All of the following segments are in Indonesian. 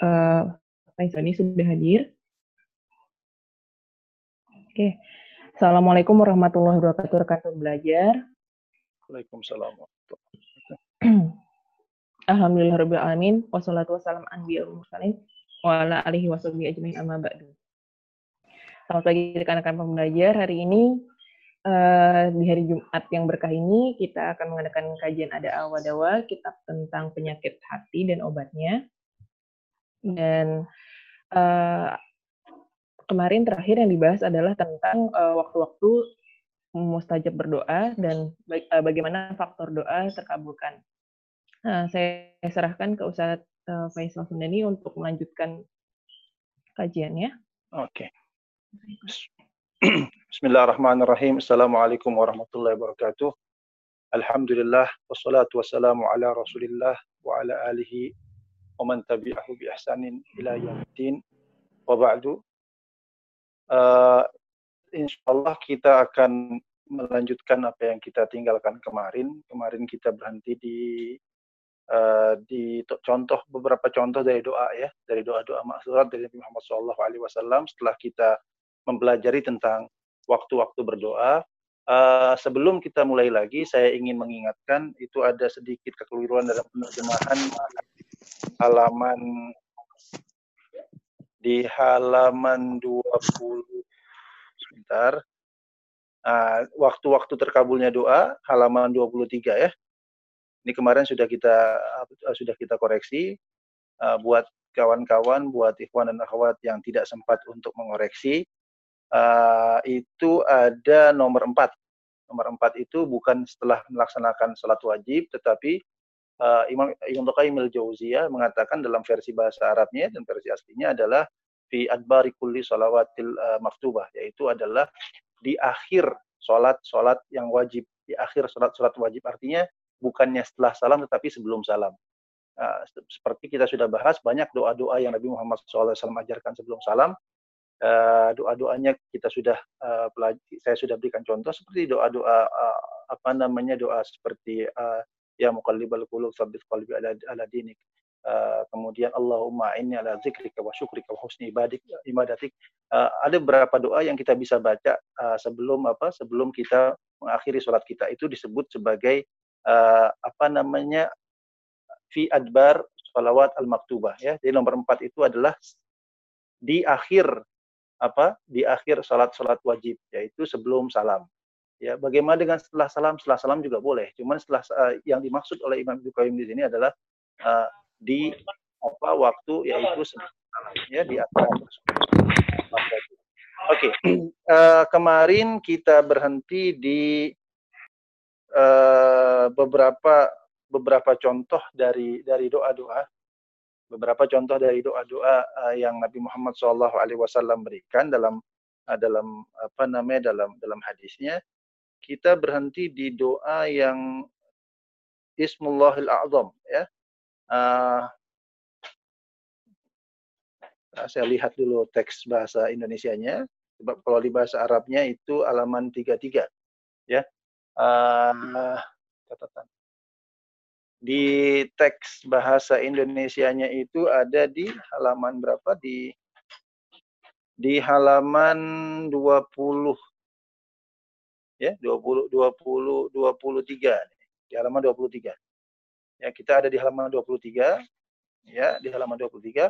uh, Faisal ini sudah hadir. Oke. Assalamualaikum warahmatullahi wabarakatuh rekan belajar. Waalaikumsalam Alhamdulillah rabbil alamin wassalatu wassalam anbiya mursalin wa ala alihi washabihi ajmain amma ba'du. Selamat pagi rekan-rekan pembelajar. Hari ini uh, di hari Jumat yang berkah ini kita akan mengadakan kajian ada awadawa kitab tentang penyakit hati dan obatnya. Dan uh, kemarin terakhir yang dibahas adalah tentang uh, waktu-waktu mustajab berdoa dan bagaimana faktor doa terkabulkan. Nah, saya serahkan ke Ustadz uh, Faisal Sundani untuk melanjutkan kajiannya. Oke. Okay. Bismillahirrahmanirrahim. Assalamualaikum warahmatullahi wabarakatuh. Alhamdulillah wassalatu wassalamu ala Rasulillah wa ala alihi tabi'ahu bi ihsanin ila yaumiddin. Wa ba'du. Uh, insyaallah kita akan melanjutkan apa yang kita tinggalkan kemarin. Kemarin kita berhenti di uh, di contoh beberapa contoh dari doa ya dari doa-doa maksurat dari Nabi Muhammad SAW setelah kita mempelajari tentang waktu-waktu berdoa uh, sebelum kita mulai lagi saya ingin mengingatkan itu ada sedikit kekeliruan dalam penerjemahan halaman di halaman 20 sebentar. Waktu-waktu uh, terkabulnya doa halaman 23 ya. Ini kemarin sudah kita uh, sudah kita koreksi uh, buat kawan-kawan, buat ikhwan dan akhwat yang tidak sempat untuk mengoreksi uh, itu ada nomor empat. Nomor empat itu bukan setelah melaksanakan salat wajib, tetapi uh, Imam Ibnu Qayyim al-Jauziyah mengatakan dalam versi bahasa Arabnya dan versi aslinya adalah fi adbari kulli salawatil uh, maktubah, yaitu adalah di akhir salat-salat yang wajib, di akhir salat-salat wajib artinya bukannya setelah salam tetapi sebelum salam. Uh, seperti kita sudah bahas banyak doa-doa yang Nabi Muhammad SAW ajarkan sebelum salam. Uh, doa-doanya kita sudah uh, saya sudah berikan contoh seperti doa-doa uh, apa namanya doa seperti uh, ya muqallibal qulub tsabbit qalbi ala, ala dinik. Uh, kemudian Allahumma inni ala zikrika wa syukrika wa husni ibadik ibadatik. Uh, ada beberapa doa yang kita bisa baca uh, sebelum apa sebelum kita mengakhiri sholat kita itu disebut sebagai uh, apa namanya fi adbar salawat al maktubah ya. Jadi nomor empat itu adalah di akhir apa di akhir salat wajib yaitu sebelum salam. Ya, bagaimana dengan setelah salam? Setelah salam juga boleh. Cuman setelah uh, yang dimaksud oleh Imam Ibnu Qayyim di sini adalah uh, di apa waktu yaitu sebelum salam ya di akhir. Oke, okay. uh, kemarin kita berhenti di uh, beberapa beberapa contoh dari dari doa-doa beberapa contoh dari doa-doa uh, yang Nabi Muhammad SAW berikan dalam uh, dalam apa namanya dalam dalam hadisnya kita berhenti di doa yang Ismullahil A'zam ya uh, saya lihat dulu teks bahasa Indonesianya sebab kalau di bahasa Arabnya itu halaman 33 ya uh, catatan. Di teks bahasa Indonesianya itu ada di halaman berapa? Di di halaman 20 ya 20 20 23 di halaman 23 ya kita ada di halaman 23 ya di halaman 23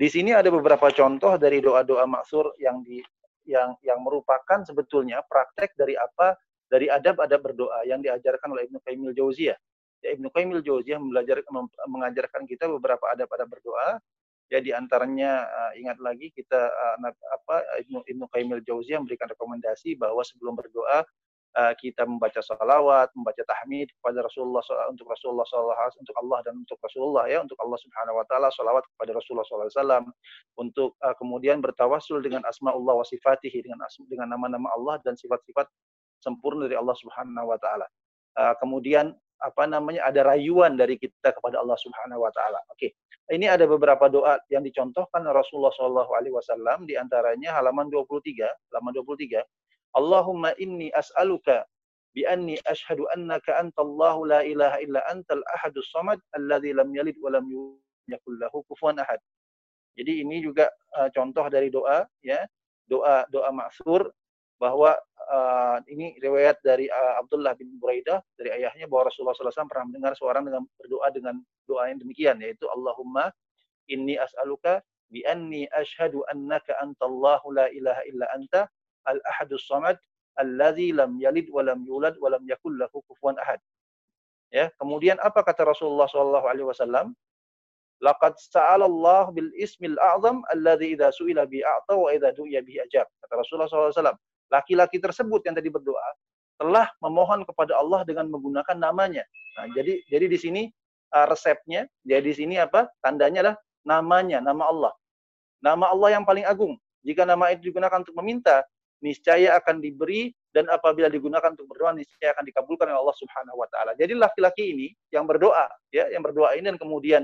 di sini ada beberapa contoh dari doa-doa maksur yang di yang yang merupakan sebetulnya praktek dari apa? Dari adab-adab berdoa yang diajarkan oleh Ibnu Qayyim Jauziyah. Ya, Ibnu Qayyim Jauziyah belajar mengajarkan kita beberapa adab-adab berdoa. Ya di antaranya uh, ingat lagi kita uh, apa Ibnu Ibnu Qayyim Jauziyah memberikan rekomendasi bahwa sebelum berdoa uh, kita membaca salawat, membaca tahmid kepada Rasulullah untuk Rasulullah SAW, untuk Allah dan untuk Rasulullah ya, untuk Allah Subhanahu Wa Taala, salawat kepada Rasulullah SAW, untuk uh, kemudian bertawasul dengan asma Allah wa sifatihi dengan dengan nama-nama Allah dan sifat-sifat sempurna dari Allah Subhanahu wa taala. Uh, kemudian apa namanya ada rayuan dari kita kepada Allah Subhanahu wa taala. Oke. Ini ada beberapa doa yang dicontohkan Rasulullah Shallallahu alaihi wasallam di antaranya halaman 23, halaman 23. Allahumma inni as'aluka bi anni ashhadu annaka antallahu la ilaha illa antal ahadus samad alladzi lam yalid wa lam yakul lahu kufuwan ahad. Jadi ini juga uh, contoh dari doa ya, doa doa maksur bahwa uh, ini riwayat dari uh, Abdullah bin Buraidah dari ayahnya bahwa Rasulullah SAW pernah mendengar seorang dengan berdoa dengan doa yang demikian yaitu Allahumma inni as'aluka bi anni ashhadu annaka antallahu la ilaha illa anta al-ahadus samad alladzi lam yalid wa lam yulad wa lam yakul lahu kufuwan ahad. Ya, kemudian apa kata Rasulullah SAW alaihi wasallam? Laqad sa'ala Allah bil ismil a'zam alladhi idza su'ila bi a'ta wa idza du'iya bi ajab. Kata Rasulullah SAW. Laki-laki tersebut yang tadi berdoa telah memohon kepada Allah dengan menggunakan namanya. Nah, jadi jadi di sini uh, resepnya, jadi di sini apa? Tandanya adalah namanya, nama Allah. Nama Allah yang paling agung. Jika nama itu digunakan untuk meminta, niscaya akan diberi dan apabila digunakan untuk berdoa niscaya akan dikabulkan oleh Allah Subhanahu wa taala. Jadi laki-laki ini yang berdoa ya, yang berdoa ini dan kemudian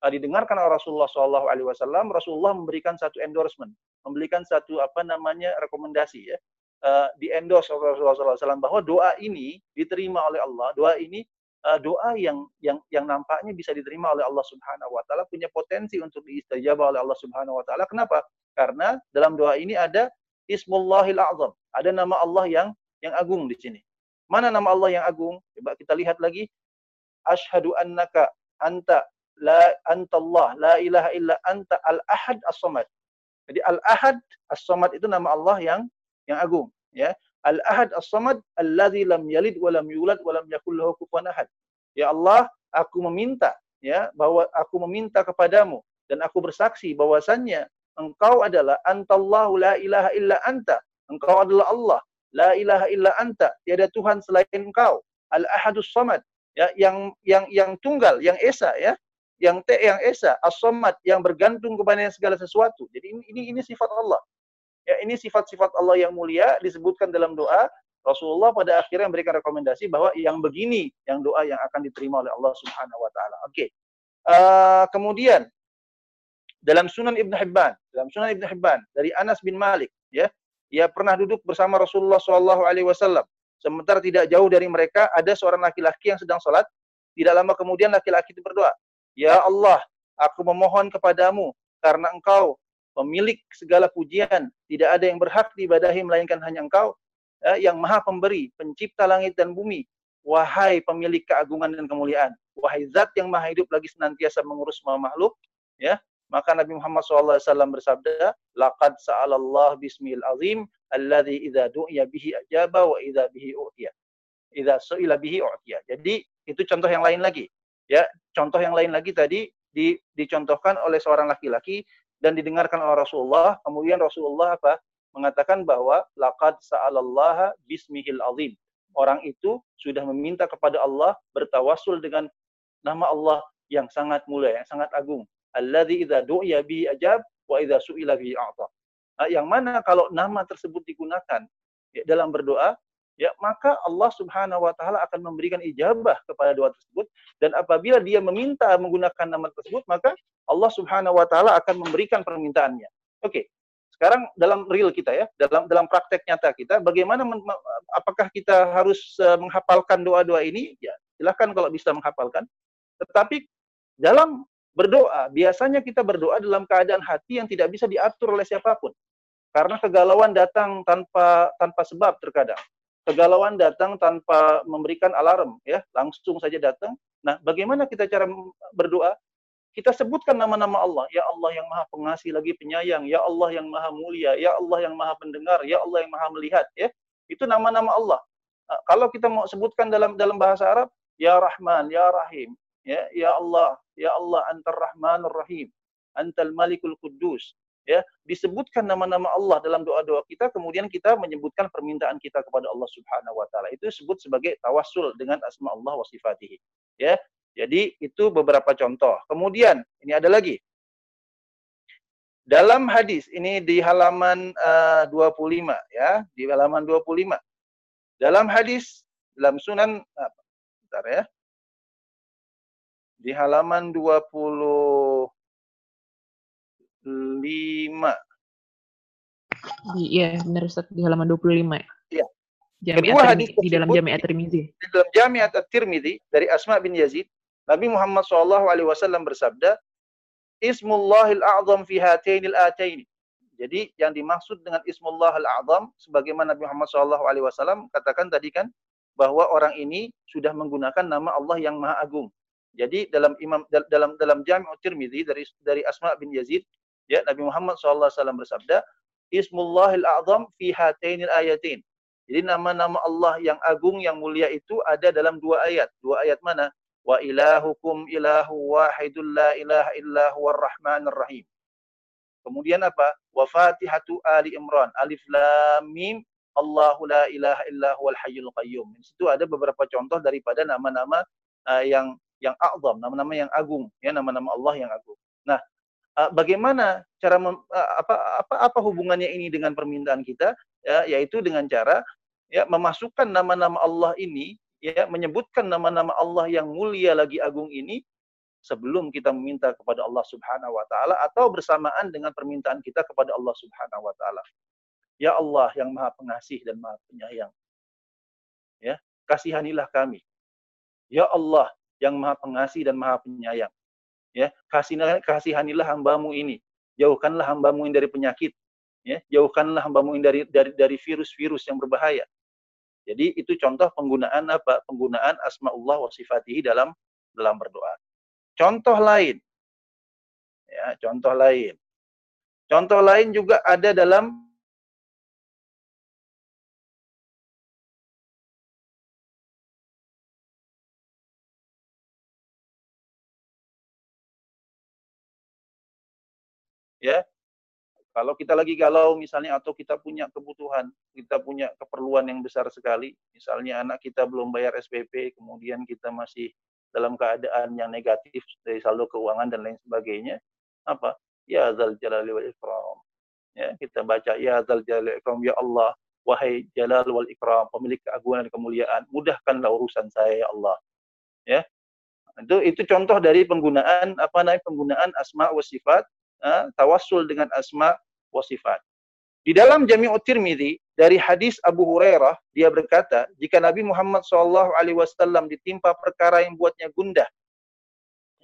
uh, didengarkan oleh Rasulullah Shallallahu Alaihi Wasallam, Rasulullah memberikan satu endorsement, memberikan satu apa namanya rekomendasi ya, uh, di endorse oleh Rasulullah SAW bahwa doa ini diterima oleh Allah, doa ini uh, doa yang yang yang nampaknya bisa diterima oleh Allah Subhanahu Wa Taala punya potensi untuk diistajabah oleh Allah Subhanahu Wa Taala. Kenapa? Karena dalam doa ini ada Ismullahil Azam, ada nama Allah yang yang agung di sini. Mana nama Allah yang agung? Coba kita lihat lagi. Ashhadu annaka anta la antallah la ilaha illa anta al ahad as samad jadi al ahad as samad itu nama Allah yang yang agung ya. Al ahad as samad alladzi lam yalid wa lam yulad wa lam yakul lahu kufuwan ahad. Ya Allah aku meminta ya bahwa aku meminta kepadamu dan aku bersaksi bahwasannya engkau adalah antallahu la ilaha illa anta. Engkau adalah Allah. La ilaha illa anta. Tiada tuhan selain engkau. Al ahadus samad ya yang yang yang tunggal yang esa ya. Yang te yang esa, as yang bergantung kepada segala sesuatu. Jadi ini ini, ini sifat Allah. Ya, ini sifat-sifat Allah yang mulia disebutkan dalam doa. Rasulullah pada akhirnya memberikan rekomendasi bahwa yang begini yang doa yang akan diterima oleh Allah Subhanahu wa taala. Oke. Okay. Uh, eh, kemudian dalam Sunan Ibn Hibban, dalam Sunan Ibn Hibban dari Anas bin Malik, ya, ia pernah duduk bersama Rasulullah Shallallahu Alaihi Wasallam. Sementara tidak jauh dari mereka ada seorang laki-laki yang sedang sholat. Tidak lama kemudian laki-laki itu berdoa, Ya Allah, aku memohon kepadamu karena engkau pemilik segala pujian. Tidak ada yang berhak diibadahi melainkan hanya engkau ya, yang maha pemberi, pencipta langit dan bumi. Wahai pemilik keagungan dan kemuliaan. Wahai zat yang maha hidup lagi senantiasa mengurus semua makhluk. Ya, maka Nabi Muhammad SAW bersabda, Laqad sa'alallah bismil azim, alladhi idha du'ya bihi ajaba wa idha bihi u'tiya. Idha su'ila bihi u'tiya. Jadi, itu contoh yang lain lagi. Ya, contoh yang lain lagi tadi di, dicontohkan oleh seorang laki-laki dan didengarkan oleh Rasulullah. Kemudian Rasulullah apa? Mengatakan bahwa laqad sa'alallaha bismihil azim. Orang itu sudah meminta kepada Allah bertawasul dengan nama Allah yang sangat mulia, yang sangat agung. Alladzi idza du'iya bi ajab wa idza su'ila bi a'ta. Nah, yang mana kalau nama tersebut digunakan ya, dalam berdoa, ya maka Allah Subhanahu wa taala akan memberikan ijabah kepada doa tersebut dan apabila dia meminta menggunakan nama tersebut maka Allah Subhanahu wa taala akan memberikan permintaannya. Oke. Sekarang dalam real kita ya, dalam dalam praktek nyata kita bagaimana apakah kita harus uh, menghafalkan doa-doa ini? Ya, silahkan kalau bisa menghafalkan. Tetapi dalam berdoa, biasanya kita berdoa dalam keadaan hati yang tidak bisa diatur oleh siapa pun. Karena kegalauan datang tanpa tanpa sebab terkadang kegalauan datang tanpa memberikan alarm ya. Langsung saja datang. Nah bagaimana kita cara berdoa? Kita sebutkan nama-nama Allah. Ya Allah yang maha pengasih lagi penyayang. Ya Allah yang maha mulia. Ya Allah yang maha pendengar. Ya Allah yang maha melihat ya. Itu nama-nama Allah. Nah, kalau kita mau sebutkan dalam dalam bahasa Arab ya Rahman ya Rahim ya. Ya Allah ya Allah antar Rahmanur Rahim. Antal Malikul Quddus ya disebutkan nama-nama Allah dalam doa-doa kita kemudian kita menyebutkan permintaan kita kepada Allah Subhanahu wa taala. Itu disebut sebagai tawassul dengan asma Allah wa sifatihi ya. Jadi itu beberapa contoh. Kemudian ini ada lagi. Dalam hadis ini di halaman uh, 25 ya di halaman 25 dalam hadis dalam sunan apa? Bentar ya. Di halaman 20 25. Di, iya, benar Ustaz, di halaman 25 ya. Iya. Jami Kedua hadis di dalam Jami At-Tirmizi. Di dalam Jami At-Tirmizi dari Asma bin Yazid, Nabi Muhammad SAW alaihi wasallam bersabda, ismullahil a'zam fi hatainil ataini. Jadi yang dimaksud dengan ismullahil a'zam sebagaimana Nabi Muhammad SAW katakan tadi kan bahwa orang ini sudah menggunakan nama Allah yang Maha Agung. Jadi dalam Imam dalam dalam Jami' Tirmizi dari dari Asma bin Yazid ya Nabi Muhammad SAW bersabda Ismullahil A'zam fi hatainil ayatin. Jadi nama-nama Allah yang agung yang mulia itu ada dalam dua ayat. Dua ayat mana? Wa ilahukum ilahu wahidul la ilaha illa huwar rahmanir rahim. Kemudian apa? Wa Fatihatu Ali Imran. Alif Lam Mim. Allahu la ilaha illa huwal hayyul qayyum. Di situ ada beberapa contoh daripada nama-nama uh, yang yang a'zam, nama-nama yang agung, ya nama-nama Allah yang agung. Uh, bagaimana cara mem, uh, apa apa apa hubungannya ini dengan permintaan kita? Ya, yaitu dengan cara ya memasukkan nama-nama Allah ini ya menyebutkan nama-nama Allah yang mulia lagi agung ini sebelum kita meminta kepada Allah Subhanahu wa taala atau bersamaan dengan permintaan kita kepada Allah Subhanahu wa taala. Ya Allah yang Maha Pengasih dan Maha Penyayang. Ya, kasihanilah kami. Ya Allah yang Maha Pengasih dan Maha Penyayang. Ya, kasihanilah, kasihanilah hambamu ini. Jauhkanlah hambamu ini dari penyakit. Ya, jauhkanlah hambamu ini dari dari dari virus-virus yang berbahaya. Jadi itu contoh penggunaan apa? Penggunaan asmaullah wa sifatihi dalam dalam berdoa. Contoh lain. Ya, contoh lain. Contoh lain juga ada dalam ya kalau kita lagi galau misalnya atau kita punya kebutuhan, kita punya keperluan yang besar sekali, misalnya anak kita belum bayar SPP, kemudian kita masih dalam keadaan yang negatif dari saldo keuangan dan lain sebagainya, apa? Ya zal jalali wal ikram. Ya, kita baca ya zal jalali wal ikram ya Allah, wahai jalal wal ikram, pemilik keagungan dan kemuliaan, mudahkanlah urusan saya ya Allah. Ya. Itu itu contoh dari penggunaan apa namanya penggunaan asma wa sifat, uh, tawassul dengan asma wa sifat. Di dalam Jami'ut Tirmidzi dari hadis Abu Hurairah dia berkata, jika Nabi Muhammad SAW ditimpa perkara yang buatnya gundah.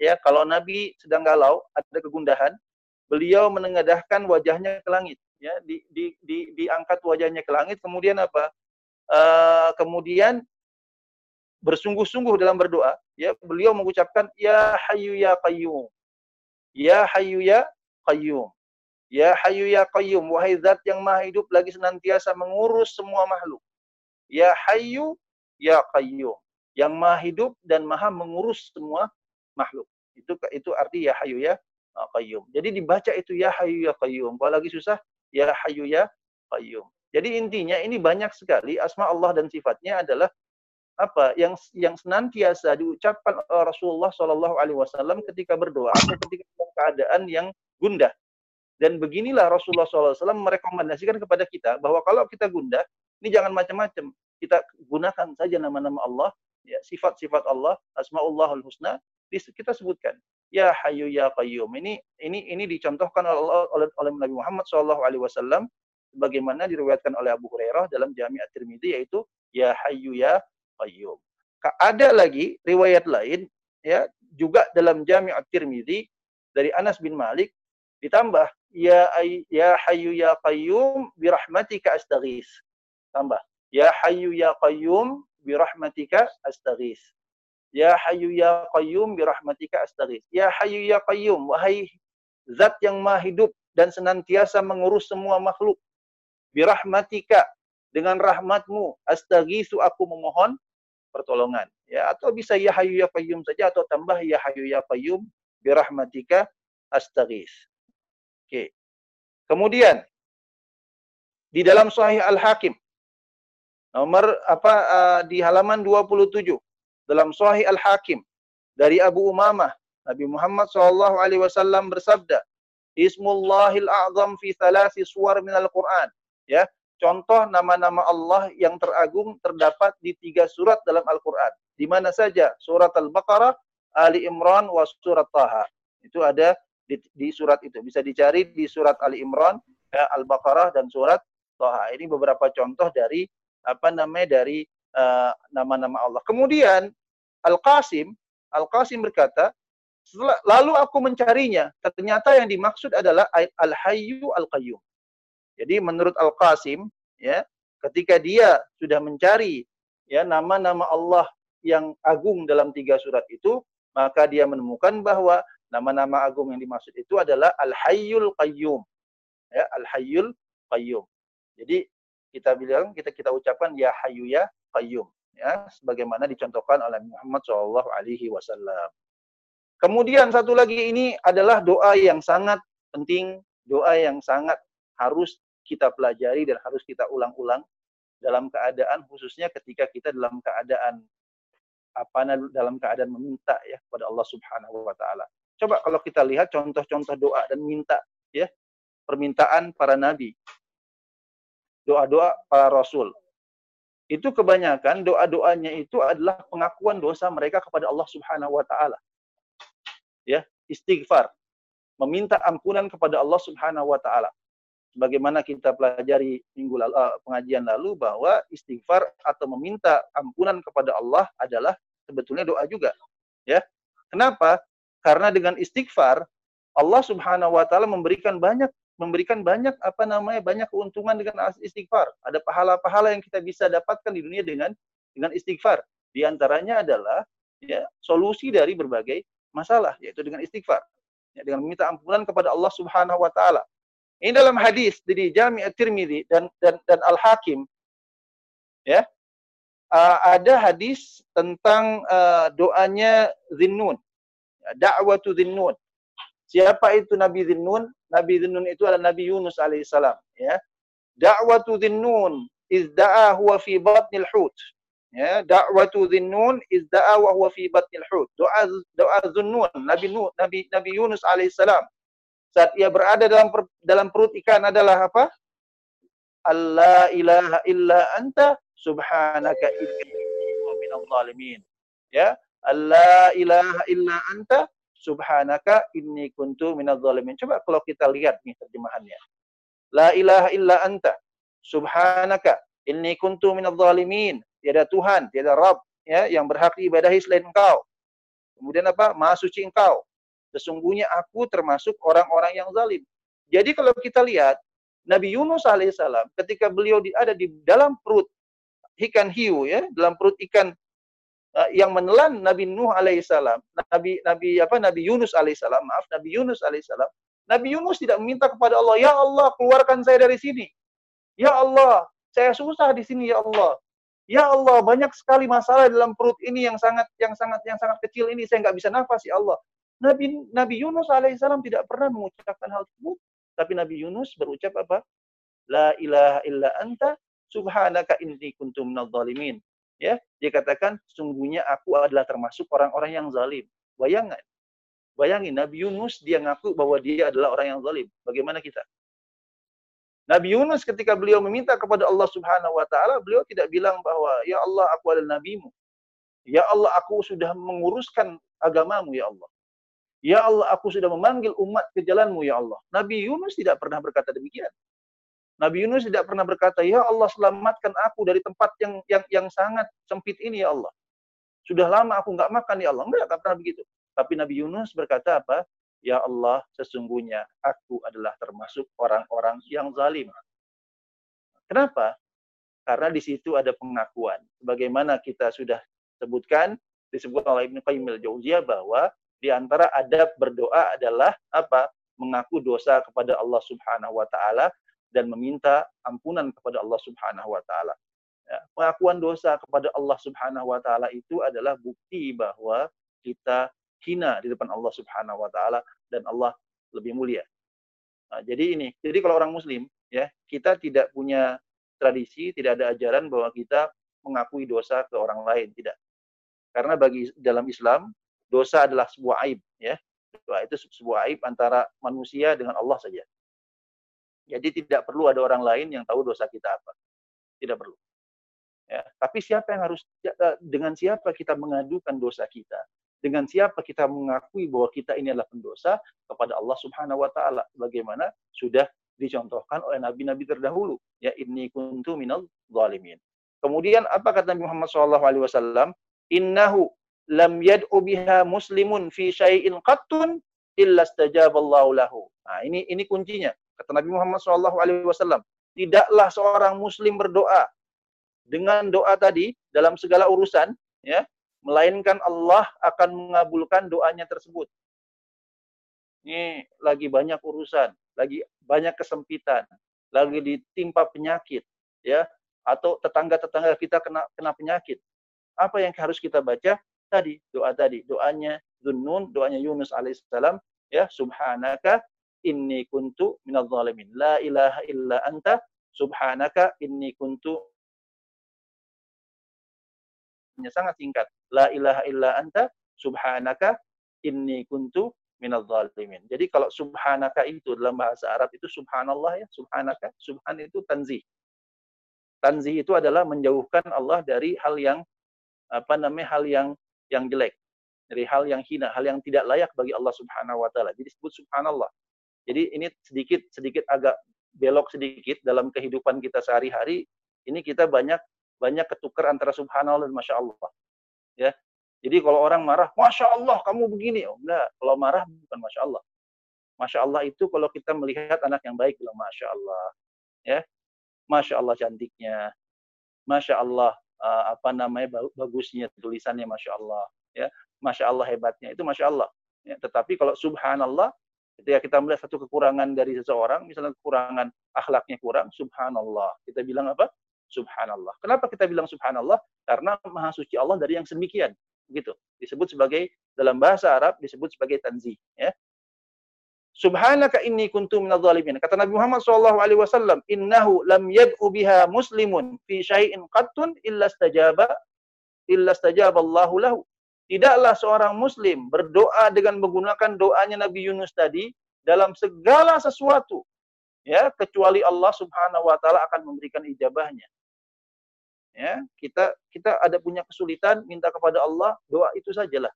Ya, kalau Nabi sedang galau, ada kegundahan, beliau menengadahkan wajahnya ke langit, ya, di, di, di, diangkat wajahnya ke langit, kemudian apa? Uh, kemudian bersungguh-sungguh dalam berdoa, ya, beliau mengucapkan ya hayyu ya qayyum. Ya hayyu ya qayyum. Ya Hayyu Ya Qayyum, wahai zat yang maha hidup lagi senantiasa mengurus semua makhluk. Ya Hayyu Ya Qayyum, yang maha hidup dan maha mengurus semua makhluk. Itu itu arti Ya Hayyu Ya Qayyum. Jadi dibaca itu Ya Hayyu Ya Qayyum. Kalau lagi susah, Ya Hayyu Ya Qayyum. Jadi intinya ini banyak sekali asma Allah dan sifatnya adalah apa yang yang senantiasa diucapkan Rasulullah Shallallahu Alaihi Wasallam ketika berdoa atau ketika keadaan yang gundah. Dan beginilah Rasulullah SAW merekomendasikan kepada kita bahwa kalau kita gundah, ini jangan macam-macam. Kita gunakan saja nama-nama Allah, ya, sifat-sifat Allah, asmaullahul husna, kita sebutkan. Ya Hayyu Ya Qayyum. Ini ini ini dicontohkan oleh, oleh, oleh Nabi Muhammad SAW sebagaimana diriwayatkan oleh Abu Hurairah dalam Jami' At-Tirmidzi yaitu Ya Hayyu Ya Qayyum. Ada lagi riwayat lain ya juga dalam Jami' At-Tirmidzi dari Anas bin Malik ditambah ya ay, ya hayyu ya qayyum bi rahmatika astaghis. Tambah ya hayyu ya qayyum bi rahmatika astaghis. Ya hayyu ya qayyum bi rahmatika astaghis. Ya hayyu ya qayyum wahai zat yang maha hidup dan senantiasa mengurus semua makhluk. Bi rahmatika dengan rahmatmu astaghisu aku memohon pertolongan ya atau bisa ya hayyu ya qayyum saja atau tambah ya hayyu ya qayyum bi rahmatika astaghis Oke. Kemudian di dalam Sahih Al-Hakim nomor apa uh, di halaman 27 dalam Sahih Al-Hakim dari Abu Umamah Nabi Muhammad SAW alaihi wasallam bersabda Ismullahil a'zam fi thalathi suwar minal Qur'an. Ya contoh nama-nama Allah yang teragung terdapat di tiga surat dalam Al-Qur'an. Di mana saja? Surat Al-Baqarah Ali Imran wa surat Taha. Itu ada di, di surat itu. Bisa dicari di surat Ali Imran, ya, Al-Baqarah dan surat Toha. Ini beberapa contoh dari apa namanya dari eh, nama-nama uh, Allah. Kemudian Al-Qasim, Al-Qasim berkata, lalu aku mencarinya. Ternyata yang dimaksud adalah Al-Hayyu Al-Qayyum. Jadi menurut Al-Qasim, ya, ketika dia sudah mencari ya nama-nama Allah yang agung dalam tiga surat itu, maka dia menemukan bahwa nama-nama agung yang dimaksud itu adalah Al-Hayyul Qayyum. Ya, Al-Hayyul Qayyum. Jadi kita bilang kita kita ucapkan ya Hayyu ya Qayyum ya sebagaimana dicontohkan oleh Muhammad Shallallahu alaihi wasallam. Kemudian satu lagi ini adalah doa yang sangat penting, doa yang sangat harus kita pelajari dan harus kita ulang-ulang dalam keadaan khususnya ketika kita dalam keadaan apa dalam keadaan meminta ya kepada Allah Subhanahu wa taala. Coba kalau kita lihat contoh-contoh doa dan minta ya permintaan para nabi. Doa-doa para rasul. Itu kebanyakan doa-doanya itu adalah pengakuan dosa mereka kepada Allah Subhanahu wa taala. Ya, istighfar. Meminta ampunan kepada Allah Subhanahu wa taala sebagaimana kita pelajari minggu lalu, uh, pengajian lalu bahwa istighfar atau meminta ampunan kepada Allah adalah sebetulnya doa juga. Ya. Kenapa? Karena dengan istighfar Allah Subhanahu wa taala memberikan banyak memberikan banyak apa namanya banyak keuntungan dengan istighfar. Ada pahala-pahala yang kita bisa dapatkan di dunia dengan dengan istighfar. Di antaranya adalah ya solusi dari berbagai masalah yaitu dengan istighfar. Ya, dengan meminta ampunan kepada Allah Subhanahu wa taala. Ini dalam hadis dari Jami' At-Tirmidzi dan dan dan Al-Hakim ya. Uh, ada hadis tentang uh, doanya Zinnun. Da'watu Zinnun. Siapa itu Nabi Zinnun? Nabi Zinnun itu adalah Nabi Yunus alaihissalam, ya. Da'watu Zinnun izda'a huwa fi batnil hut. Ya, da'watu Zinnun izda'a wa huwa fi batnil hut. Doa doa Zinnun, Nabi Nabi Nabi Yunus alaihissalam saat ia berada dalam per, dalam perut ikan adalah apa? Allah ilaha illa anta subhanaka inni minadh zalimin. Ya, Allah ilaha illa anta subhanaka inni kuntu minadh zalimin. Coba kalau kita lihat nih terjemahannya. La ilaha illa anta subhanaka inni kuntu minadh zalimin. Tiada Tuhan, tiada Rabb ya yang berhak diibadahi selain Engkau. Kemudian apa? Maha suci Engkau sesungguhnya aku termasuk orang-orang yang zalim. Jadi kalau kita lihat Nabi Yunus alaihissalam ketika beliau ada di dalam perut ikan hiu ya, dalam perut ikan yang menelan Nabi Nuh alaihissalam, Nabi Nabi apa Nabi Yunus alaihissalam, maaf Nabi Yunus alaihissalam, Nabi Yunus tidak meminta kepada Allah, "Ya Allah, keluarkan saya dari sini." "Ya Allah, saya susah di sini ya Allah." Ya Allah, banyak sekali masalah dalam perut ini yang sangat yang sangat yang sangat kecil ini saya nggak bisa nafas ya Allah. Nabi Nabi Yunus alaihissalam tidak pernah mengucapkan hal tersebut, tapi Nabi Yunus berucap apa? La ilaha illa anta subhanaka inni kuntum minadh Ya, dia katakan sungguhnya aku adalah termasuk orang-orang yang zalim. Bayangkan. Bayangin Nabi Yunus dia ngaku bahwa dia adalah orang yang zalim. Bagaimana kita? Nabi Yunus ketika beliau meminta kepada Allah Subhanahu wa taala, beliau tidak bilang bahwa ya Allah aku adalah nabimu. Ya Allah aku sudah menguruskan agamamu ya Allah. Ya Allah, aku sudah memanggil umat ke jalanmu, ya Allah. Nabi Yunus tidak pernah berkata demikian. Nabi Yunus tidak pernah berkata, Ya Allah, selamatkan aku dari tempat yang yang yang sangat sempit ini, ya Allah. Sudah lama aku nggak makan, ya Allah. Enggak, nggak pernah begitu. Tapi Nabi Yunus berkata apa? Ya Allah, sesungguhnya aku adalah termasuk orang-orang yang zalim. Kenapa? Karena di situ ada pengakuan. Bagaimana kita sudah sebutkan, disebut oleh Ibnu Qayyim al-Jauziyah bahwa di antara adab berdoa adalah apa? Mengaku dosa kepada Allah Subhanahu wa taala dan meminta ampunan kepada Allah Subhanahu wa taala. Ya, pengakuan dosa kepada Allah Subhanahu wa taala itu adalah bukti bahwa kita hina di depan Allah Subhanahu wa taala dan Allah lebih mulia. Nah, jadi ini, jadi kalau orang muslim ya, kita tidak punya tradisi, tidak ada ajaran bahwa kita mengakui dosa ke orang lain, tidak. Karena bagi dalam Islam dosa adalah sebuah aib ya itu sebuah aib antara manusia dengan Allah saja jadi tidak perlu ada orang lain yang tahu dosa kita apa. Tidak perlu. Ya tapi siapa yang harus eh, dengan siapa kita mengadukan dosa kita? Dengan siapa kita mengakui bahwa kita ini adalah pendosa kepada Allah Subhanahu wa taala? Bagaimana? Sudah dicontohkan oleh nabi-nabi terdahulu ya inni kuntu minal zalimin. Kemudian apa kata Nabi Muhammad SAW innahu lam yad'u biha muslimun fi syai'in qattun illa istajaballahu lahu. Nah, ini ini kuncinya. Kata Nabi Muhammad SAW tidaklah seorang muslim berdoa dengan doa tadi dalam segala urusan, ya, melainkan Allah akan mengabulkan doanya tersebut. Ini lagi banyak urusan, lagi banyak kesempitan, lagi ditimpa penyakit, ya, atau tetangga-tetangga kita kena kena penyakit. Apa yang harus kita baca? Tadi, doa tadi, doanya Dunnun, doanya Yunus alaihissalam, ya, subhanaka inni kuntu minadh zalimin. La ilaha illa anta subhanaka inni kuntu sangat singkat. La ilaha illa anta subhanaka inni kuntu minadh zalimin. Jadi kalau subhanaka itu dalam bahasa Arab itu subhanallah ya, subhanaka, subhan itu tanzih. Tanzih itu adalah menjauhkan Allah dari hal yang apa namanya hal yang yang jelek, dari hal yang hina, hal yang tidak layak bagi Allah Subhanahu wa taala. Jadi disebut subhanallah. Jadi ini sedikit sedikit agak belok sedikit dalam kehidupan kita sehari-hari. Ini kita banyak banyak ketukar antara subhanallah dan masya Allah. Ya, jadi kalau orang marah, Masya Allah kamu begini. Oh, enggak, kalau marah bukan Masya Allah. Masya Allah itu kalau kita melihat anak yang baik, bilang Masya Allah. Ya, Masya Allah cantiknya. Masya Allah uh, apa namanya bagusnya tulisannya Masya Allah. Ya, Masya Allah hebatnya itu Masya Allah. Ya, tetapi kalau Subhanallah, ketika kita melihat satu kekurangan dari seseorang, misalnya kekurangan akhlaknya kurang, Subhanallah. Kita bilang apa? Subhanallah. Kenapa kita bilang Subhanallah? Karena maha suci Allah dari yang sedemikian gitu disebut sebagai dalam bahasa Arab disebut sebagai tanzih ya Subhanaka inni kuntu minadh dhalimin. Kata Nabi Muhammad wasallam, "Innahu lam yad'u biha muslimun fi syai'in qattun illa istajaba illa istajaba Allahu lahu." Tidaklah seorang muslim berdoa dengan menggunakan doanya Nabi Yunus tadi dalam segala sesuatu ya kecuali Allah Subhanahu wa taala akan memberikan ijabahnya. Ya kita kita ada punya kesulitan minta kepada Allah doa itu sajalah.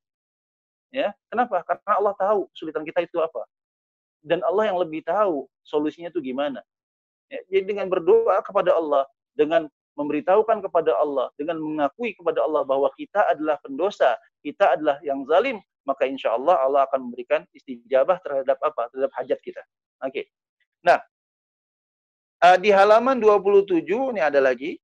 Ya kenapa? Karena Allah tahu kesulitan kita itu apa. Dan Allah yang lebih tahu solusinya itu gimana. Ya, jadi dengan berdoa kepada Allah dengan memberitahukan kepada Allah dengan mengakui kepada Allah bahwa kita adalah pendosa kita adalah yang zalim maka insya Allah Allah akan memberikan istijabah terhadap apa terhadap hajat kita oke okay. nah uh, di halaman 27 ini ada lagi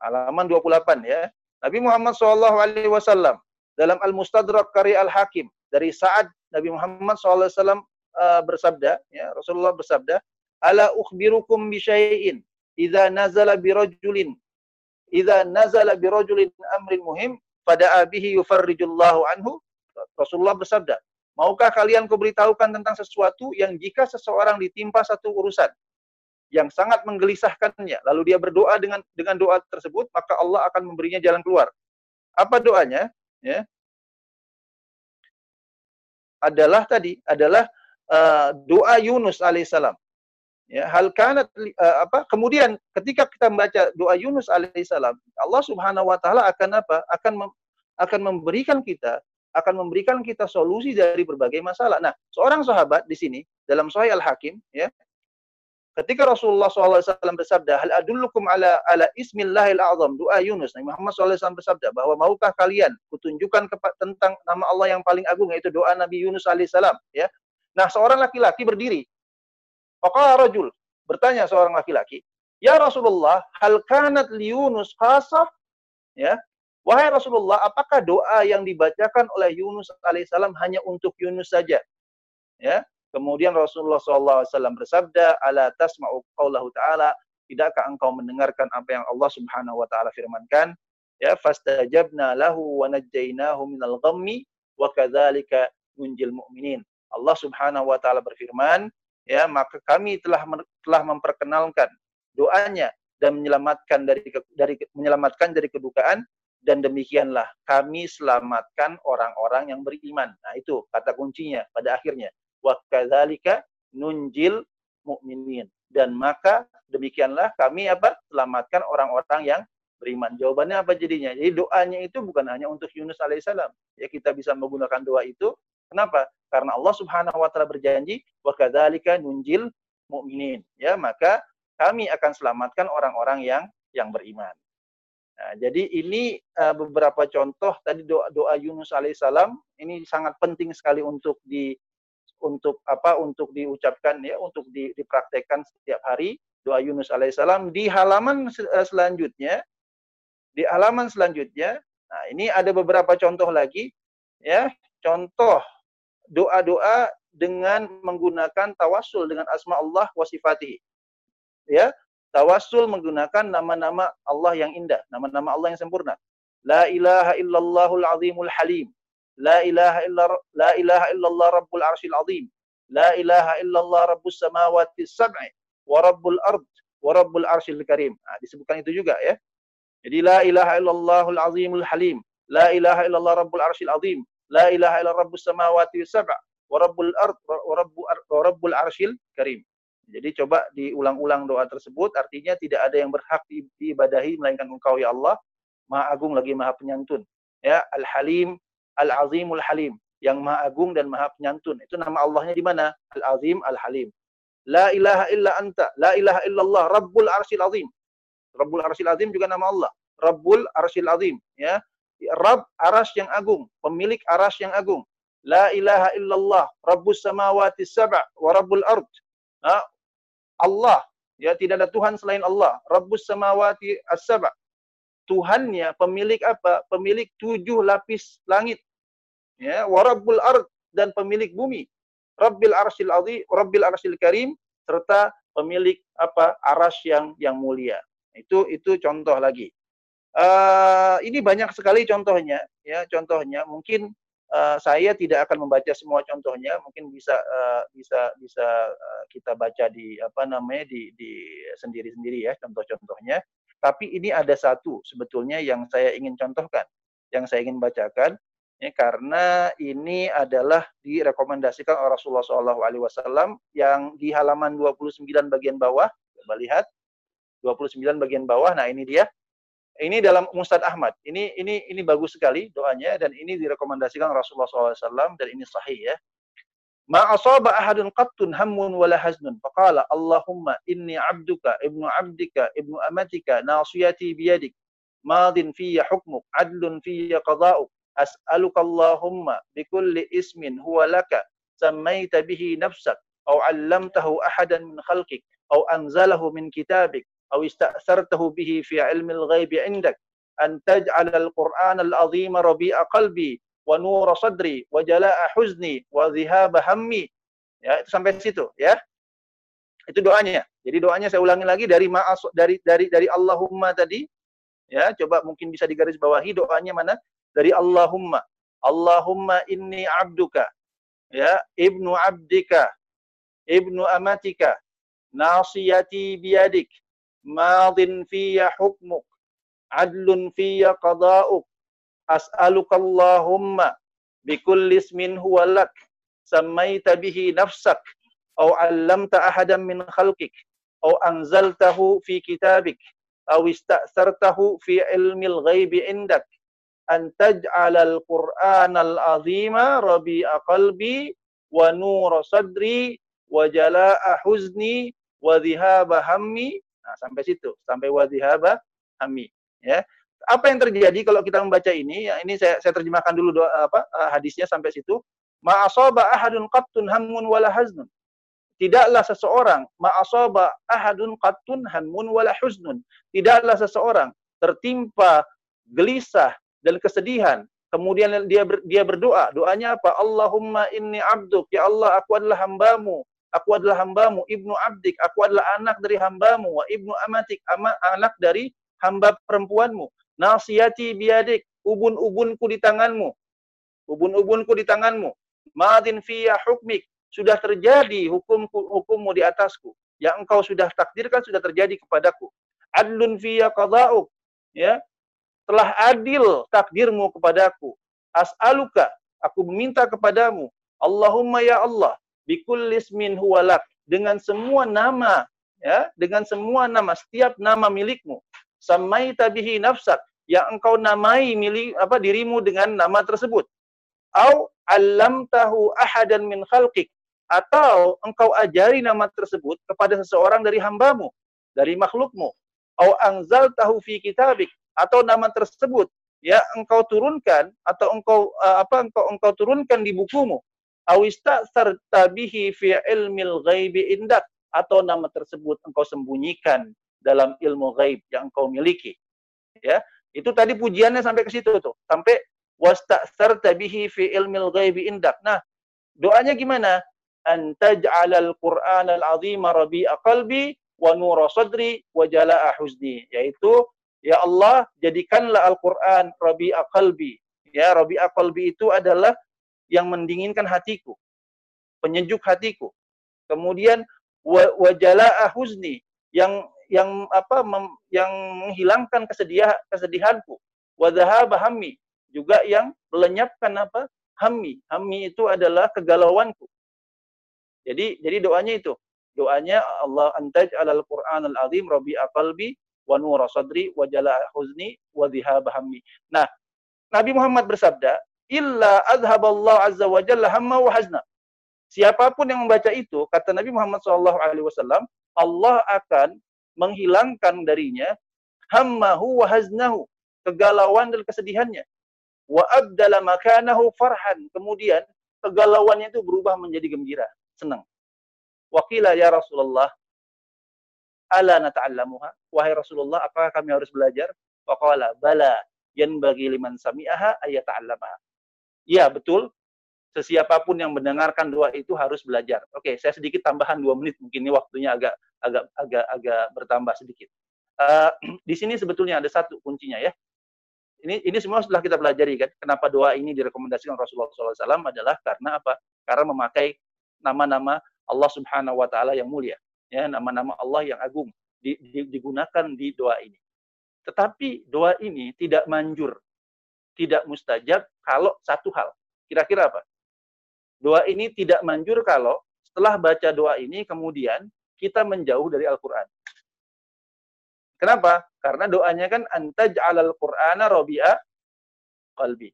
halaman 28 ya. Nabi Muhammad SAW dalam Al-Mustadrak karya Al-Hakim dari saat Nabi Muhammad SAW uh, bersabda ya Rasulullah bersabda ala ukhbirukum bi syai'in idza nazala bi rajulin idza nazala bi rajulin amrin muhim pada abihi yufarrijullahu anhu Rasulullah bersabda maukah kalian kuberitahukan tentang sesuatu yang jika seseorang ditimpa satu urusan yang sangat menggelisahkannya. Lalu dia berdoa dengan dengan doa tersebut, maka Allah akan memberinya jalan keluar. Apa doanya? Ya. Adalah tadi adalah uh, doa Yunus alaihissalam. Ya, hal kanat uh, apa? Kemudian ketika kita membaca doa Yunus alaihissalam, Allah Subhanahu wa taala akan apa? Akan mem, akan memberikan kita akan memberikan kita solusi dari berbagai masalah. Nah, seorang sahabat di sini dalam Sahih Al-Hakim ya, Ketika Rasulullah SAW bersabda, Hal adullukum ala, ala ismillahil azam, doa Yunus. Nabi Muhammad SAW bersabda bahwa maukah kalian kutunjukkan tentang nama Allah yang paling agung, yaitu doa Nabi Yunus AS. Ya. Nah, seorang laki-laki berdiri. Faqala rajul, bertanya seorang laki-laki, Ya Rasulullah, hal kanat li Yunus? Ya. Wahai Rasulullah, apakah doa yang dibacakan oleh Yunus alaihissalam hanya untuk Yunus saja? Ya, Kemudian Rasulullah SAW bersabda, "Ala tasma'u qaulahu ta'ala?" Tidakkah engkau mendengarkan apa yang Allah Subhanahu wa taala firmankan? Ya, fastajabna lahu wa najjaynahu minal ghammi wa kadzalika nunjil mu'minin. Allah Subhanahu wa taala berfirman, ya, maka kami telah telah memperkenalkan doanya dan menyelamatkan dari dari menyelamatkan dari kedukaan dan demikianlah kami selamatkan orang-orang yang beriman. Nah, itu kata kuncinya pada akhirnya wa kadzalika nunjil mukminin dan maka demikianlah kami apa selamatkan orang-orang yang beriman. Jawabannya apa jadinya? Jadi doanya itu bukan hanya untuk Yunus alaihissalam. Ya kita bisa menggunakan doa itu. Kenapa? Karena Allah Subhanahu wa taala berjanji wa kadzalika nunjil mukminin. Ya, maka kami akan selamatkan orang-orang yang yang beriman. Nah, jadi ini uh, beberapa contoh tadi doa doa Yunus alaihissalam ini sangat penting sekali untuk di untuk apa untuk diucapkan ya untuk di, dipraktekkan setiap hari doa Yunus alaihissalam di halaman uh, selanjutnya di halaman selanjutnya nah ini ada beberapa contoh lagi ya contoh doa-doa dengan menggunakan tawasul dengan asma Allah wa sifatihi ya Tawasul menggunakan nama-nama Allah yang indah, nama-nama Allah yang sempurna. La ilaha illallahul azimul halim. La ilaha illa la ilaha illallah rabbul arsyil azim. La ilaha illallah rabbus samawati sab'i wa rabbul ard wa rabbul arsyil karim. Nah, disebutkan itu juga ya. Jadi la ilaha illallahul azimul halim. La ilaha illallah rabbul arsyil azim. La ilaha illallah rabbus samawati sab'a wa rabbul ard wa rabbul arsyil karim. Jadi coba diulang-ulang doa tersebut, artinya tidak ada yang berhak diibadahi melainkan Engkau ya Allah, Maha Agung lagi Maha Penyantun. Ya, Al-Halim, Al-Azimul Halim, yang Maha Agung dan Maha Penyantun. Itu nama Allahnya di mana? Al-Azim, Al-Halim. La ilaha illa anta, la ilaha illallah, Rabbul Arsyil Azim. Rabbul Arsyil Azim juga nama Allah. Rabbul Arsyil Azim, ya. Rabb aras yang agung, pemilik aras yang agung. La ilaha illallah, Rabbus samawati sab'a wa Rabbul ard. Allah, ya tidak ada Tuhan selain Allah. Rabbus samawati as-saba. Tuhannya pemilik apa? Pemilik tujuh lapis langit. Ya, wa rabbul ard dan pemilik bumi. Rabbil arsyil azim, Rabbil arsyil karim serta pemilik apa? Aras yang yang mulia. Itu itu contoh lagi. Uh, ini banyak sekali contohnya ya contohnya mungkin uh, saya tidak akan membaca semua contohnya, mungkin bisa uh, bisa bisa uh, kita baca di apa namanya di di sendiri-sendiri ya contoh-contohnya. Tapi ini ada satu sebetulnya yang saya ingin contohkan, yang saya ingin bacakan ya, karena ini adalah direkomendasikan oleh Rasulullah SAW yang di halaman 29 bagian bawah, coba lihat 29 bagian bawah. Nah ini dia ini dalam Mustad Ahmad. Ini ini ini bagus sekali doanya dan ini direkomendasikan Rasulullah SAW dan ini sahih ya. Ma asaba ahadun qattun hammun wala haznun. Faqala Allahumma inni abduka ibnu abdika ibnu amatika nasiyati biyadik. Madin fiyya hukmuk, adlun fiyya qada'uk. As'aluka Allahumma bikulli ismin huwa laka sammaita bihi nafsak. Au allamtahu ahadan min khalqik. Au anzalahu min kitabik. أو استأثرته به في علم الغيب عندك أن تجعل القرآن العظيم ربيع قلبي ونور صدري وجلاء حزني وذهاب همي ya itu sampai situ ya itu doanya jadi doanya saya ulangi lagi dari ma'as dari dari dari Allahumma tadi ya coba mungkin bisa digaris bawahi doanya mana dari Allahumma Allahumma inni abduka ya ibnu abdika ibnu amatika nasiyati biyadik madin fiyya hukmuk adlun fiyya qada'uk as'aluka Allahumma bikulli ismin huwa lak sammaita bihi nafsak aw 'allamta ahadan min khalqik aw anzaltahu fi kitabik aw ista'sartahu fi ilmil ghaibi indak an taj'ala al-Qur'ana al-'azima rabi'a qalbi wa nura sadri wa jala'a huzni wa dhihaba hammi Nah, sampai situ, sampai wadihaba hami. Ya. Apa yang terjadi kalau kita membaca ini? Ya, ini saya, saya terjemahkan dulu doa, apa eh, hadisnya sampai situ. Ma'asaba ahadun qattun hammun wala haznun. Tidaklah seseorang ma'asaba ahadun qattun hammun wala huznun. Tidaklah seseorang tertimpa gelisah dan kesedihan kemudian dia ber, dia berdoa doanya apa Allahumma inni abduk ya Allah aku adalah hambamu aku adalah hambamu, ibnu abdik, aku adalah anak dari hambamu, wa ibnu amatik, ama, anak dari hamba perempuanmu. Nasiyati biadik, ubun-ubunku di tanganmu. Ubun-ubunku di tanganmu. Madin fiyya hukmik, sudah terjadi hukumku, hukummu di atasku. Yang engkau sudah takdirkan sudah terjadi kepadaku. Adlun fiyya qada'uk, ya. Telah adil takdirmu kepadaku. As'aluka, aku meminta kepadamu. Allahumma ya Allah, bikullis min huwalak. Dengan semua nama ya dengan semua nama setiap nama milikmu. Samai tabihi nafsak. Yang engkau namai milik apa dirimu dengan nama tersebut. Au tahu ahadan min khalqik. Atau engkau ajari nama tersebut kepada seseorang dari hambamu dari makhlukmu. Au tahu fi kitabik. Atau nama tersebut ya engkau turunkan atau engkau uh, apa engkau engkau turunkan di bukumu awista bihi fi ilmil ghaibi indak. Atau nama tersebut engkau sembunyikan dalam ilmu gaib yang engkau miliki. Ya itu tadi pujiannya sampai ke situ tuh. Sampai wasta'sarta bihi fi ilmil ghaibi indak. Nah doanya gimana? An taj'alal qur'anal azima rabi'a qalbi wa nura sadri wa jala'a huzni yaitu Ya Allah, jadikanlah Al-Quran Rabi'a Qalbi. Ya, Rabi'a Qalbi itu adalah yang mendinginkan hatiku. Penyejuk hatiku. Kemudian wajala'a huzni yang yang apa mem, yang menghilangkan kesedihan kesedihanku. Wadhahaba hammi juga yang melenyapkan apa? Hammi. Hammi itu adalah kegalauanku. Jadi jadi doanya itu. Doanya Allah antaj alal Qur'an al-azim rabi'a qalbi wa nura sadri wa jala huzni wa dhihab hammi. Nah, Nabi Muhammad bersabda, illa azhaballahu azza wa jalla hamma wa hazna. Siapa pun yang membaca itu, kata Nabi Muhammad wasallam, Allah akan menghilangkan darinya hammahu wa haznahu, kegalauan dan kesedihannya. Wa abdala makanahu farhan. Kemudian kegalauannya itu berubah menjadi gembira, senang. Wakila ya Rasulullah, ala nata'allamuha wahai Rasulullah apakah kami harus belajar faqala bala yan bagi liman sami'aha ayata'allamaha ya betul. Sesiapapun yang mendengarkan doa itu harus belajar. Oke saya sedikit tambahan dua menit mungkin ini waktunya agak agak agak agak bertambah sedikit. Uh, di sini sebetulnya ada satu kuncinya ya. Ini ini semua setelah kita pelajari kan kenapa doa ini direkomendasikan Rasulullah SAW adalah karena apa? Karena memakai nama-nama Allah Subhanahu Wa Taala yang mulia ya nama-nama Allah yang agung di, di, digunakan di doa ini. Tetapi doa ini tidak manjur, tidak mustajab kalau satu hal. Kira-kira apa? Doa ini tidak manjur kalau setelah baca doa ini kemudian kita menjauh dari Al-Quran. Kenapa? Karena doanya kan antaj'alal Qur'ana rabi'a qalbi.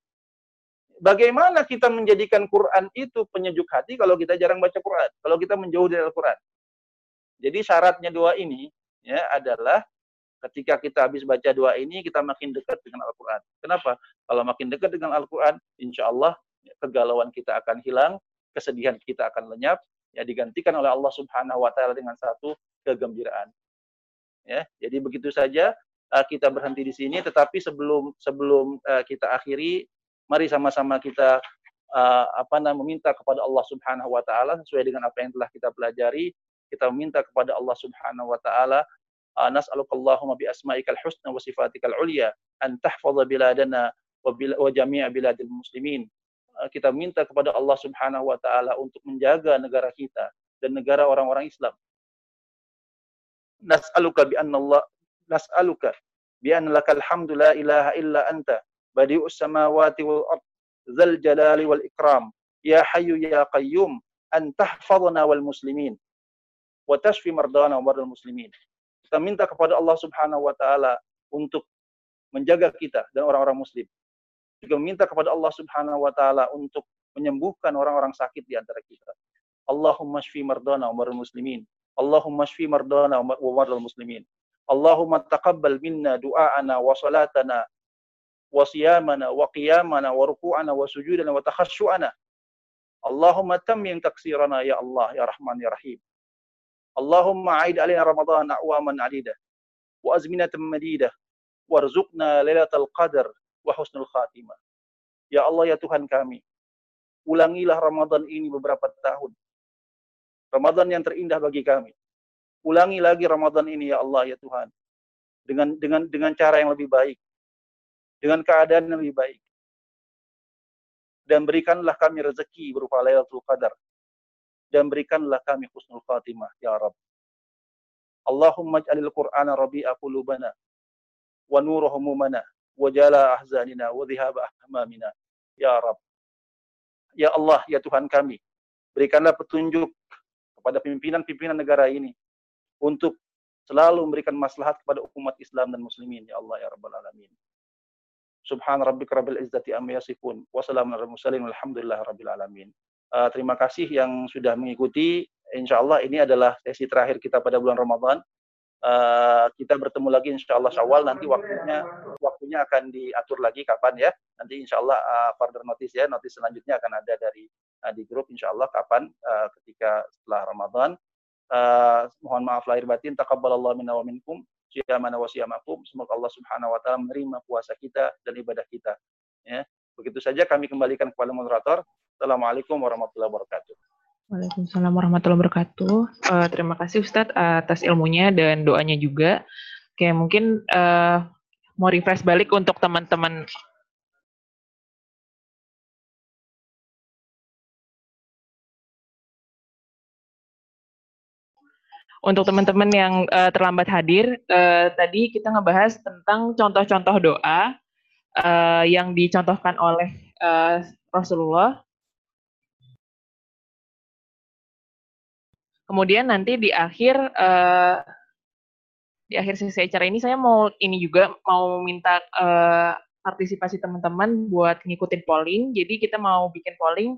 Bagaimana kita menjadikan Quran itu penyejuk hati kalau kita jarang baca Quran? Kalau kita menjauh dari Al-Quran? Jadi syaratnya doa ini ya adalah ketika kita habis baca doa ini kita makin dekat dengan Al-Qur'an. Kenapa? Kalau makin dekat dengan Al-Qur'an, insya Allah kegalauan kita akan hilang, kesedihan kita akan lenyap, ya digantikan oleh Allah Subhanahu wa taala dengan satu kegembiraan. Ya, jadi begitu saja uh, kita berhenti di sini tetapi sebelum sebelum uh, kita akhiri mari sama-sama kita uh, apa namanya meminta kepada Allah Subhanahu wa taala sesuai dengan apa yang telah kita pelajari kita meminta kepada Allah Subhanahu wa taala nas'alukallahumma bi asma'ikal husna wa sifatikal ulya an tahfaza biladana wa, jami'a biladil muslimin. Uh, kita minta kepada Allah Subhanahu wa taala untuk menjaga negara kita dan negara orang-orang Islam. Nas'aluka bi anna Allah nas'aluka bi anna lakal hamdu la ilaha illa anta badi'us samawati wal ard zal jalali wal ikram ya hayyu ya qayyum an tahfazna wal muslimin. Wa tashfi mardana wa muslimin. Kita minta kepada Allah Subhanahu wa taala untuk menjaga kita dan orang-orang muslim. Juga minta kepada Allah Subhanahu wa taala untuk menyembuhkan orang-orang sakit di antara kita. Allahumma shfi mardana wa muslimin. Allahumma shfi mardana wa mardal muslimin. Allahumma taqabbal minna du'aana wa salatana wa siyamana wa qiyamana wa ruku'ana wa sujudana wa takhashu'ana. Allahumma tammim taksirana ya Allah ya Rahman ya Rahim. Allahumma aid alaina Ramadan a'waman adida wa azminatan madida warzuqna lailatul qadar wa husnul khatimah. Ya Allah ya Tuhan kami, ulangilah Ramadan ini beberapa tahun. Ramadan yang terindah bagi kami. Ulangi lagi Ramadan ini ya Allah ya Tuhan. Dengan dengan dengan cara yang lebih baik. Dengan keadaan yang lebih baik. Dan berikanlah kami rezeki berupa Lailatul Qadar dan berikanlah kami husnul khatimah ya Rabb. Allahumma ij'alil Qur'ana rabi'a qulubana wa nura humumana wa jala ahzanina wa dhihaba ahmamina ya Rabb. Ya Allah, ya Tuhan kami, berikanlah petunjuk kepada pimpinan-pimpinan negara ini untuk selalu memberikan maslahat kepada umat Islam dan muslimin ya Allah ya rabbal alamin. Subhan rabbika rabbil izzati amma yasifun wa salamun alal mursalin walhamdulillahi rabbil alamin. Uh, terima kasih yang sudah mengikuti. Insya Allah ini adalah sesi terakhir kita pada bulan Ramadan. Uh, kita bertemu lagi insya Allah Syawal. Nanti waktunya waktunya akan diatur lagi kapan ya. Nanti insya Allah uh, further notice ya. Notice selanjutnya akan ada dari uh, di grup insya Allah kapan uh, ketika setelah Ramadan. Uh, mohon maaf lahir batin. Takabbalallah minna wa minkum. Siyamana wa siyamakum semoga Allah Subhanahu wa taala menerima puasa kita dan ibadah kita ya. Begitu saja kami kembalikan kepada moderator Assalamualaikum warahmatullahi wabarakatuh Waalaikumsalam warahmatullahi wabarakatuh. Uh, terima kasih Ustadz atas ilmunya dan doanya juga. Oke, mungkin uh, mau refresh balik untuk teman-teman untuk teman-teman yang uh, terlambat hadir, uh, tadi kita ngebahas tentang contoh-contoh doa uh, yang dicontohkan oleh uh, Rasulullah Kemudian nanti di akhir uh, di akhir sesi acara ini saya mau ini juga mau minta uh, partisipasi teman-teman buat ngikutin polling. Jadi kita mau bikin polling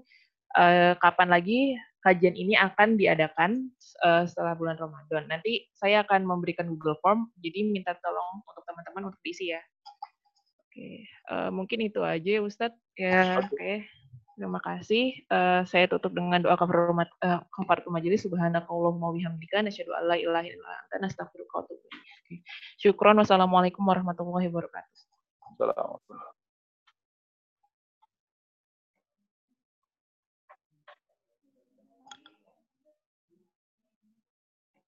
uh, kapan lagi kajian ini akan diadakan uh, setelah bulan Ramadan. Nanti saya akan memberikan Google Form, jadi minta tolong untuk teman-teman untuk diisi ya. Oke, uh, mungkin itu aja ya Ustadz. Ya, oke. Okay. Terima kasih. Uh, saya tutup dengan doa kafaratul uh, kafaratul majelis subhanakallahumma wabihamdika nasyhadu an la ilaha illa anta nastaghfiruka wa atubu. Syukron wassalamualaikum warahmatullahi wabarakatuh. Assalamualaikum.